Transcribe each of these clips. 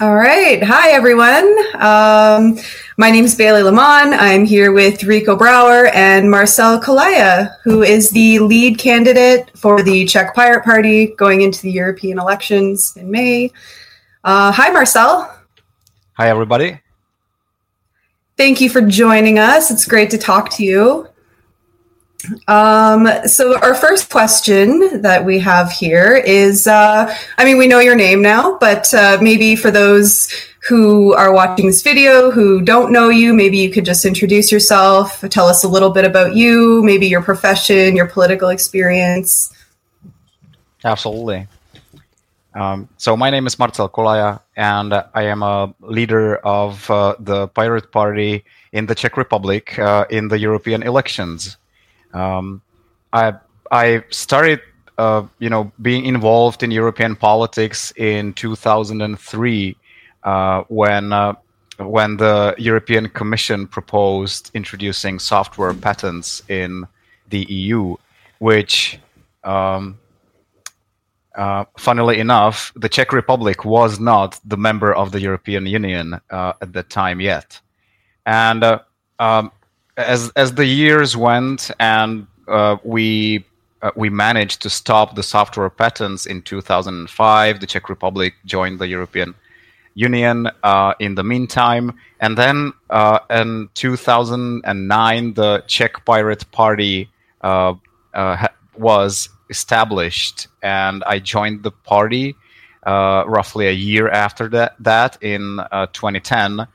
All right. Hi, everyone. Um, my name is Bailey Lamont. I'm here with Rico Brower and Marcel Kolaja, who is the lead candidate for the Czech Pirate Party going into the European elections in May. Uh, hi, Marcel. Hi, everybody. Thank you for joining us. It's great to talk to you. Um, so our first question that we have here is, uh, I mean, we know your name now, but uh, maybe for those who are watching this video who don't know you, maybe you could just introduce yourself, tell us a little bit about you, maybe your profession, your political experience. Absolutely. Um, so my name is Marcel Kolaja, and I am a leader of uh, the Pirate Party in the Czech Republic uh, in the European elections. Um, I I started, uh, you know, being involved in European politics in 2003 uh, when uh, when the European Commission proposed introducing software patents in the EU, which um, uh, funnily enough, the Czech Republic was not the member of the European Union uh, at that time yet. And uh, um, as as the years went and uh, we uh, we managed to stop the software patents in 2005. The Czech Republic joined the European Union uh, in the meantime, and then uh, in 2009, the Czech Pirate Party uh, uh, was established, and I joined the party roughly a year after that. That in 2010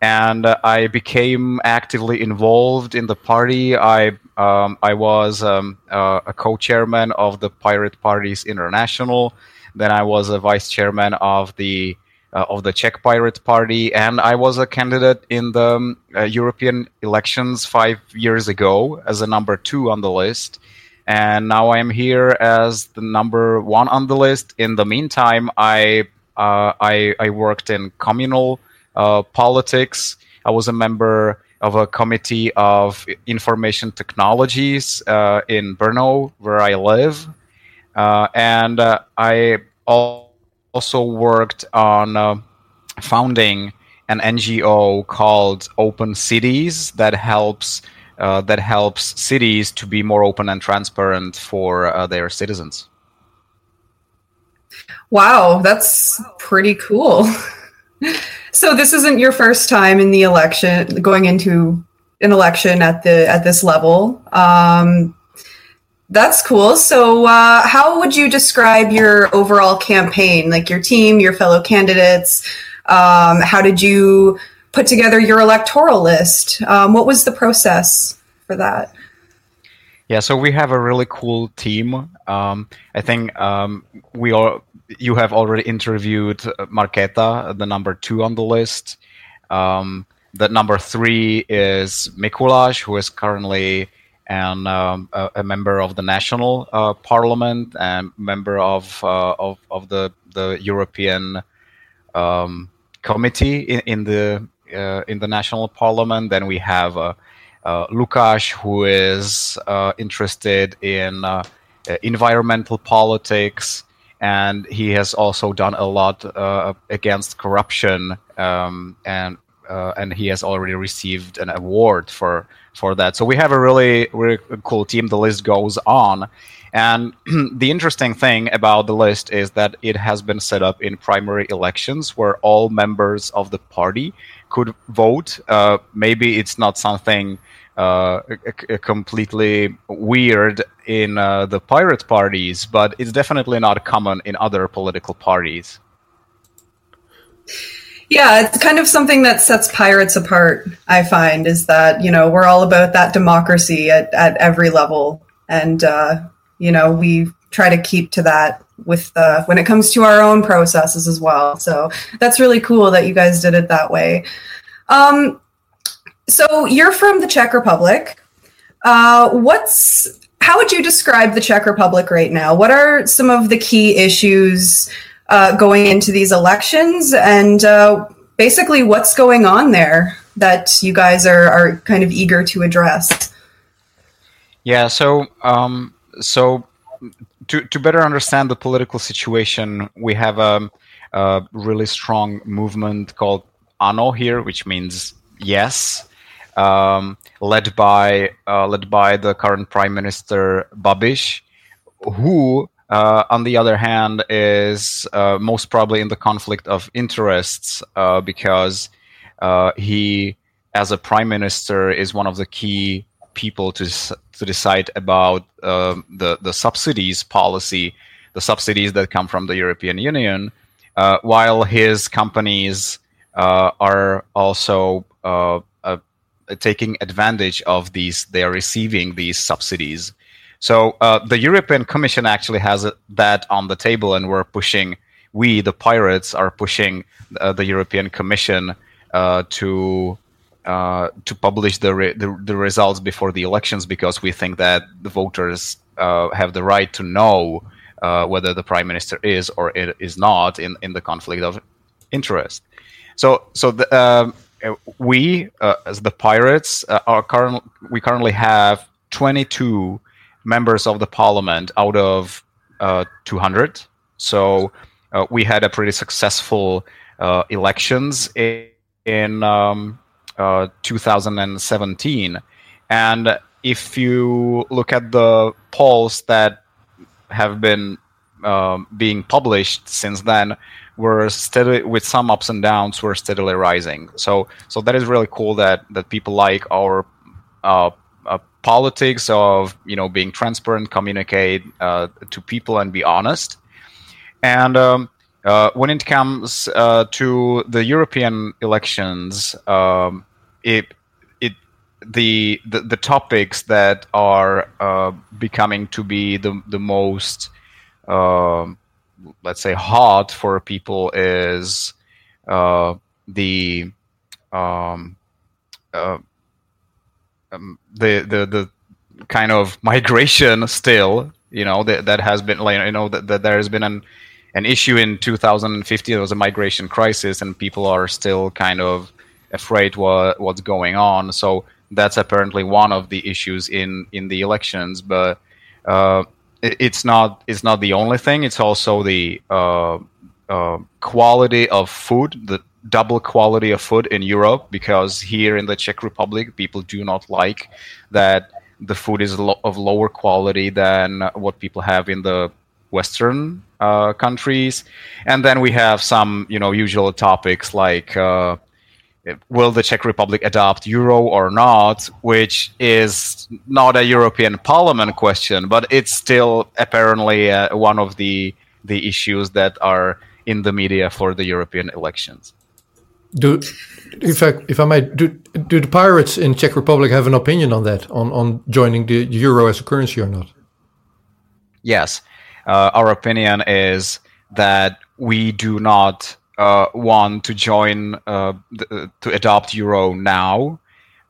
and I became actively involved in the party. I um, I was um, uh, a co-chairman of the Pirate Parties International. Then I was a vice chairman of the uh, of the Czech Pirate Party, and I was a candidate in the um, uh, European elections five years ago as a number two on the list. And now I am here as the number one on the list. In the meantime, I uh, I, I worked in communal uh, politics. I was a member of a committee of information technologies uh, in Brno, where I live. Uh, and uh, I also worked on uh, founding an NGO called Open Cities that helps uh, that helps cities to be more open and transparent for their citizens. Wow, that's pretty cool. So this isn't your first time in the election, going into an election at the at this level. Um, that's cool. So, uh, how would you describe your overall campaign? Like your team, your fellow candidates. Um, how did you put together your electoral list? Um, what was the process for that? Yeah, so we have a really cool team. Um, I think um, we are you have already interviewed uh, Marketa, the number two on the list. Um, the number three is Mikulaj, who is currently an, um, a, a, member of the national uh, parliament and member of uh, of, of the the European um, committee in, in the uh, in the national parliament. Then we have uh, uh, Lukáš, who is interested in environmental politics and he has also done a lot uh, against corruption, um, and uh, and he has already received an award for for that. So we have a really really cool team. The list goes on, and the interesting thing about the list is that it has been set up in primary elections where all members of the party could vote. Uh, maybe it's not something uh, completely weird in uh, the pirate parties, but it's definitely not common in other political parties. Yeah, it's kind of something that sets pirates apart, I find, is that, you know, we're all about that democracy at, at every level. And, uh, you know, we try to keep to that with uh, when it comes to our own processes as well. So that's really cool that you guys did it that way. Um, so you're from the Czech Republic. Uh, what's how would you describe the Czech Republic right now? What are some of the key issues uh, going into these elections, and uh, basically what's going on there that you guys are are kind of eager to address? Yeah. So um, so to to better understand the political situation, we have um, a really strong movement called ANO here, which means yes, um, led by uh, led by the current Prime Minister Babiš, who, uh, on the other hand, is uh, most probably in the conflict of interests uh, because uh, he, as a Prime Minister, is one of the key people to to decide about um, the the subsidies policy, the subsidies that come from the European Union, uh, while his companies are also taking advantage of these, they are receiving these subsidies. So uh, the European Commission actually has that on the table, and we're pushing. We, the pirates, are pushing uh, the European Commission uh, to uh, to publish the, re- the, the results before the elections because we think that the voters uh, have the right to know uh, whether the prime minister is or is not in, in the conflict of interest. So so the, um, we uh, as the pirates uh, are current we currently have 22 members of the parliament out of uh, 200 so uh, we had a pretty successful uh, elections in, in um, 2017 and if you look at the polls that have been um, being published since then were steadily with some ups and downs were steadily rising. So so that is really cool that that people like our uh, uh, politics of you know being transparent communicate uh, to people and be honest. And um, uh, when it comes uh, to the European elections um, it it the, the the topics that are becoming to be the the most um, let's say hard for people is uh, the um, uh, um, the the the kind of migration still you know that that has been like you know that, that there has been an an issue in 2015 there was a migration crisis and people are still kind of afraid what what's going on. So that's apparently one of the issues in in the elections. But uh, it's not it's not the only thing. It's also the uh, uh, quality of food, the double quality of food in Europe. Because here in the Czech Republic, people do not like that the food is lo- of lower quality than what people have in the Western uh, countries. And then we have some, you know, usual topics like uh, will the Czech Republic adopt euro or not, which is not a European Parliament question, but it's still apparently uh, one of the the issues that are in the media for the European elections. Do, if I if I may, do do the pirates in Czech Republic have an opinion on that, on on joining the euro as a currency or not? Yes, uh, our opinion is that we do not uh, want to join uh, the, to adopt euro now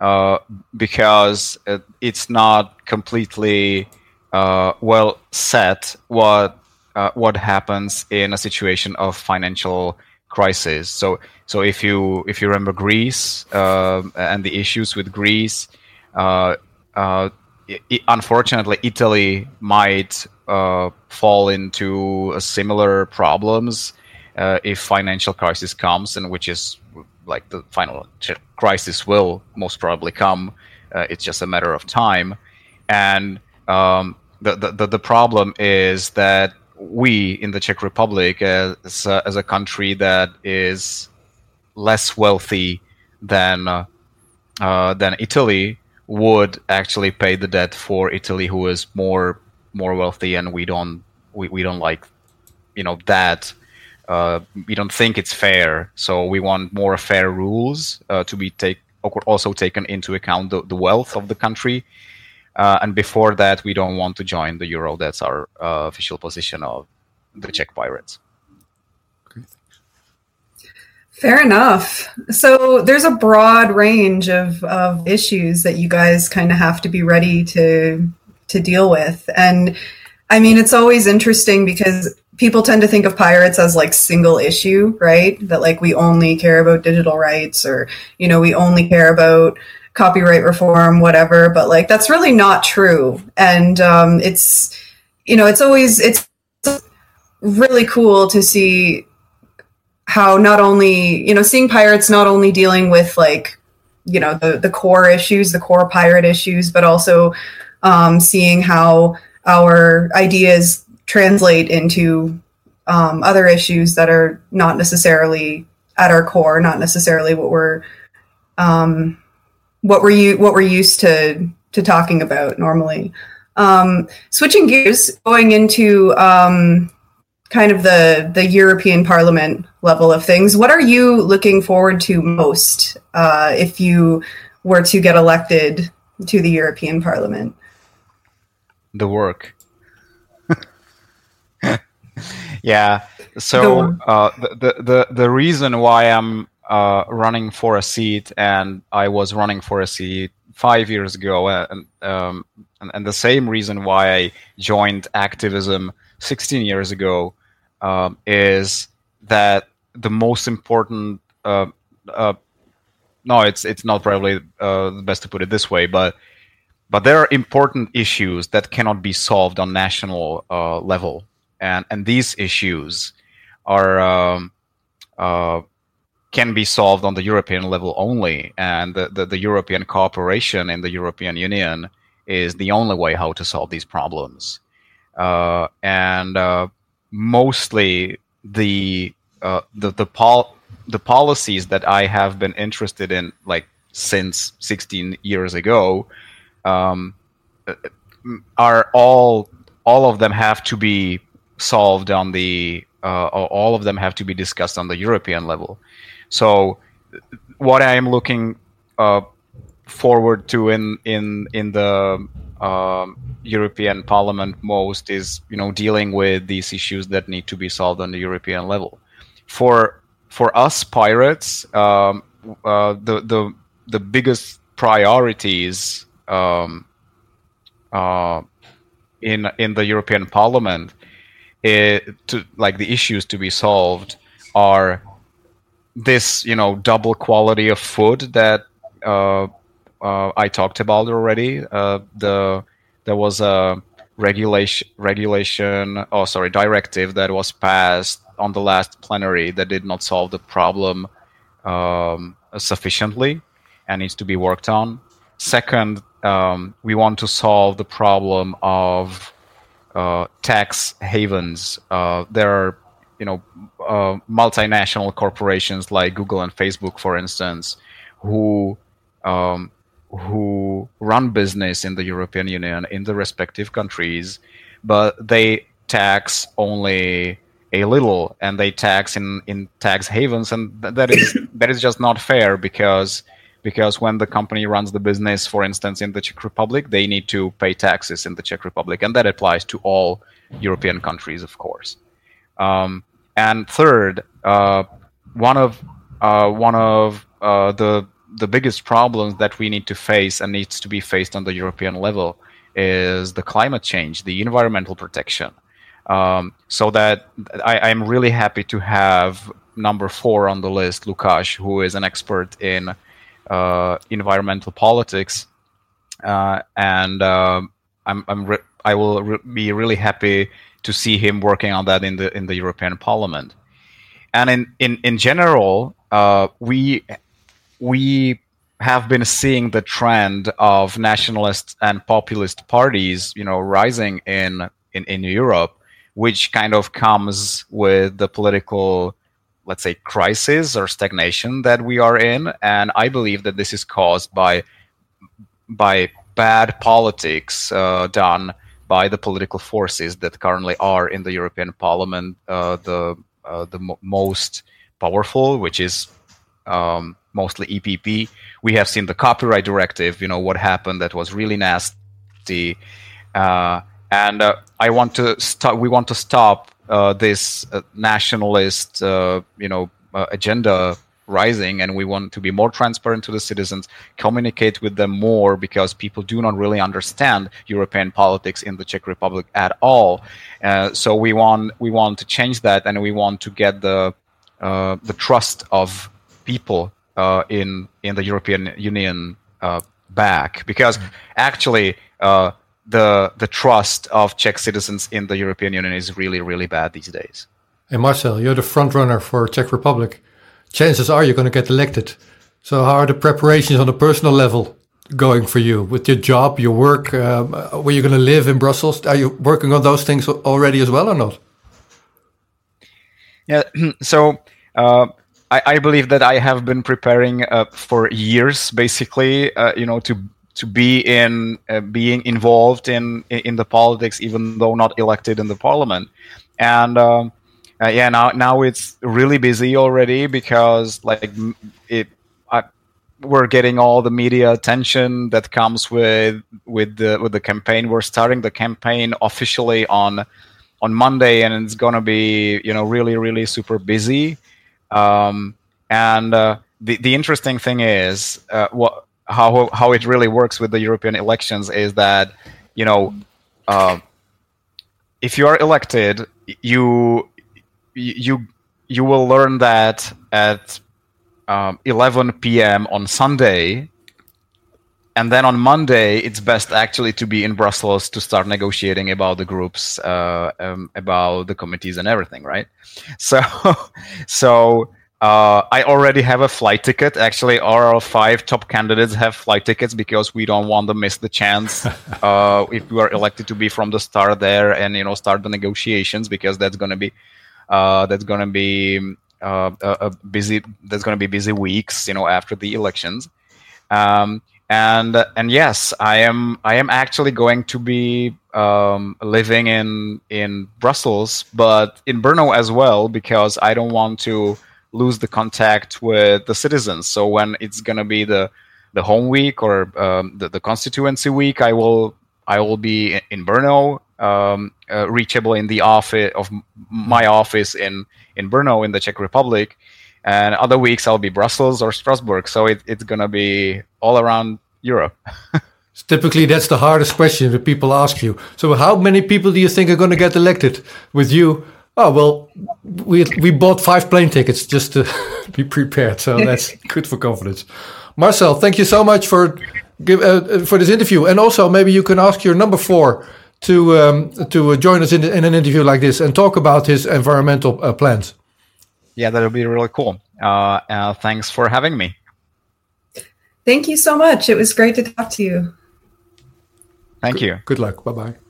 uh, because it's not completely uh, well set what uh, what happens in a situation of financial crisis. So so if you if you remember Greece um, and the issues with Greece. It, unfortunately, Italy might fall into similar problems uh, if financial crisis comes, and which is like the final crisis will most probably come. Uh, it's just a matter of time, and um, the, the the problem is that we in the Czech Republic, as a, as a country that is less wealthy than uh, uh, than Italy, would actually pay the debt for Italy, who is more more wealthy, and we don't we, we don't like you know that uh, we don't think it's fair. So we want more fair rules uh, to be take also taken into account the, the wealth of the country. Uh, and before that, we don't want to join the euro. That's our uh, official position of the Czech pirates. Fair enough. So there's a broad range of, of issues that you guys kind of have to be ready to to deal with. And I mean, it's always interesting because people tend to think of pirates as like single issue, right? That like we only care about digital rights or, you know, we only care about copyright reform, whatever. But like that's really not true. And um, it's, you know, it's always, it's really cool to see how not only you know seeing pirates not only dealing with like you know the the core issues, the core pirate issues, but also um, seeing how our ideas translate into um, other issues that are not necessarily at our core, not necessarily what we're um, what were you what we're used to to talking about normally. Um, switching gears, going into um, kind of the the European Parliament level of things. What are you looking forward to most uh, if you were to get elected to the European Parliament? The work. Yeah. So uh, the, the the reason why I'm uh, running for a seat, and I was running for a seat five years ago, uh, and, um, and, and the same reason why I joined activism 16 years ago um, is that the most important. Uh, uh, no, it's it's not probably uh, the best to put it this way, but but there are important issues that cannot be solved on national uh, level, and and these issues are um, uh, can be solved on the European level only, and the, the, the European cooperation in the European Union is the only way how to solve these problems, uh, and mostly the uh, the the pol- the policies that I have been interested in like since 16 years ago um, are all all of them have to be solved on the uh, all of them have to be discussed on the European level. So what I am looking uh, forward to in in in the um, European Parliament most is you know dealing with these issues that need to be solved on the European level. For for us pirates, um, uh, the the the biggest priorities um, uh, in in the European Parliament to like the issues to be solved are this you know double quality of food that uh, uh, I talked about already. Uh, the there was a regulation regulation oh sorry directive that was passed on the last plenary that did not solve the problem um, sufficiently and needs to be worked on. Second, um, we want to solve the problem of uh, tax havens. Uh, there are you know uh, multinational corporations like Google and Facebook, for instance, who um, who run business in the European Union in the respective countries, but they tax only a little and they tax in, in tax havens and that is that is just not fair because because when the company runs the business for instance in the Czech Republic they need to pay taxes in the Czech Republic and that applies to all European countries of course um, and third uh, one of uh, one of uh, the the biggest problems that we need to face and needs to be faced on the European level is the climate change, the environmental protection. Um, so that I, am really happy to have number four on the list, Lukáš, who is an expert in environmental politics, uh, and uh, I'm, I'm re- I will re- be really happy to see him working on that in the in the European Parliament. And in in in general, uh, we we have been seeing the trend of nationalist and populist parties, you know, rising in, in, in Europe, which kind of comes with the political, let's say, crisis or stagnation that we are in. And I believe that this is caused by by bad politics uh, done by the political forces that currently are in the European Parliament. Uh, the uh, the mo- most powerful, which is um, mostly EPP. We have seen the copyright directive. You know what happened that was really nasty, uh, and uh, I want to stop. We want to stop uh, this uh, nationalist, uh, you know, uh, agenda rising, and we want to be more transparent to the citizens, communicate with them more because people do not really understand European politics in the Czech Republic at all. so we want we want to change that, and we want to get the the trust of people uh, in in the European Union uh, back because mm-hmm. actually uh, the the trust of Czech citizens in the European Union is really really bad these days. Hey Marcel, you're the front runner for Czech Republic. Chances are you're going to get elected. So how are the preparations on a personal level going for you with your job, your work, um, where you're going to live in Brussels? Are you working on those things already as well or not? Yeah, so uh, I, I, believe that I have been preparing uh, for years, basically, uh, you know, to to be in uh, being involved in in the politics, even though not elected in the parliament, and. Um, uh, yeah, now now it's really busy already because like it, we're getting all the media attention that comes with with the with the campaign. We're starting the campaign officially on on Monday, and it's gonna be you know really really super busy. Um, and uh, the the interesting thing is uh, what how how it really works with the European elections is that you know uh, if you are elected, you you you will learn that at um, 11 p.m. on Sunday and then on Monday, it's best actually to be in Brussels to start negotiating about the groups, uh, um, about the committees and everything, right? So, so uh, I already have a flight ticket. Actually, our five top candidates have flight tickets because we don't want to miss the chance uh, if we are elected to be from the start there and you know start the negotiations because that's going to be uh, that's going to be uh, a, a busy. That's going to be busy weeks, you know, after the elections. Um, and and yes, I am I am actually going to be um, living in in Brussels, but in Brno as well because I don't want to lose the contact with the citizens. So when it's gonna be the the home week or um, the, the constituency week, I will I will be in Brno, um, uh, reachable in the office of my office in in Brno in the Czech Republic, and other weeks I'll be Brussels or Strasbourg. So it, it's gonna be all around Europe. Typically, that's the hardest question that people ask you. So, how many people do you think are going to get elected with you? Oh well, we we bought five plane tickets just to be prepared. So that's good for confidence. Marcel, thank you so much for give uh, for this interview, and also maybe you can ask your number four to um, to join us in, in, an interview like this and talk about his environmental uh, plans. Yeah, that would be really cool. Uh, uh thanks for having me. Thank you so much. It was great to talk to you. Thank you. Good luck. Bye bye.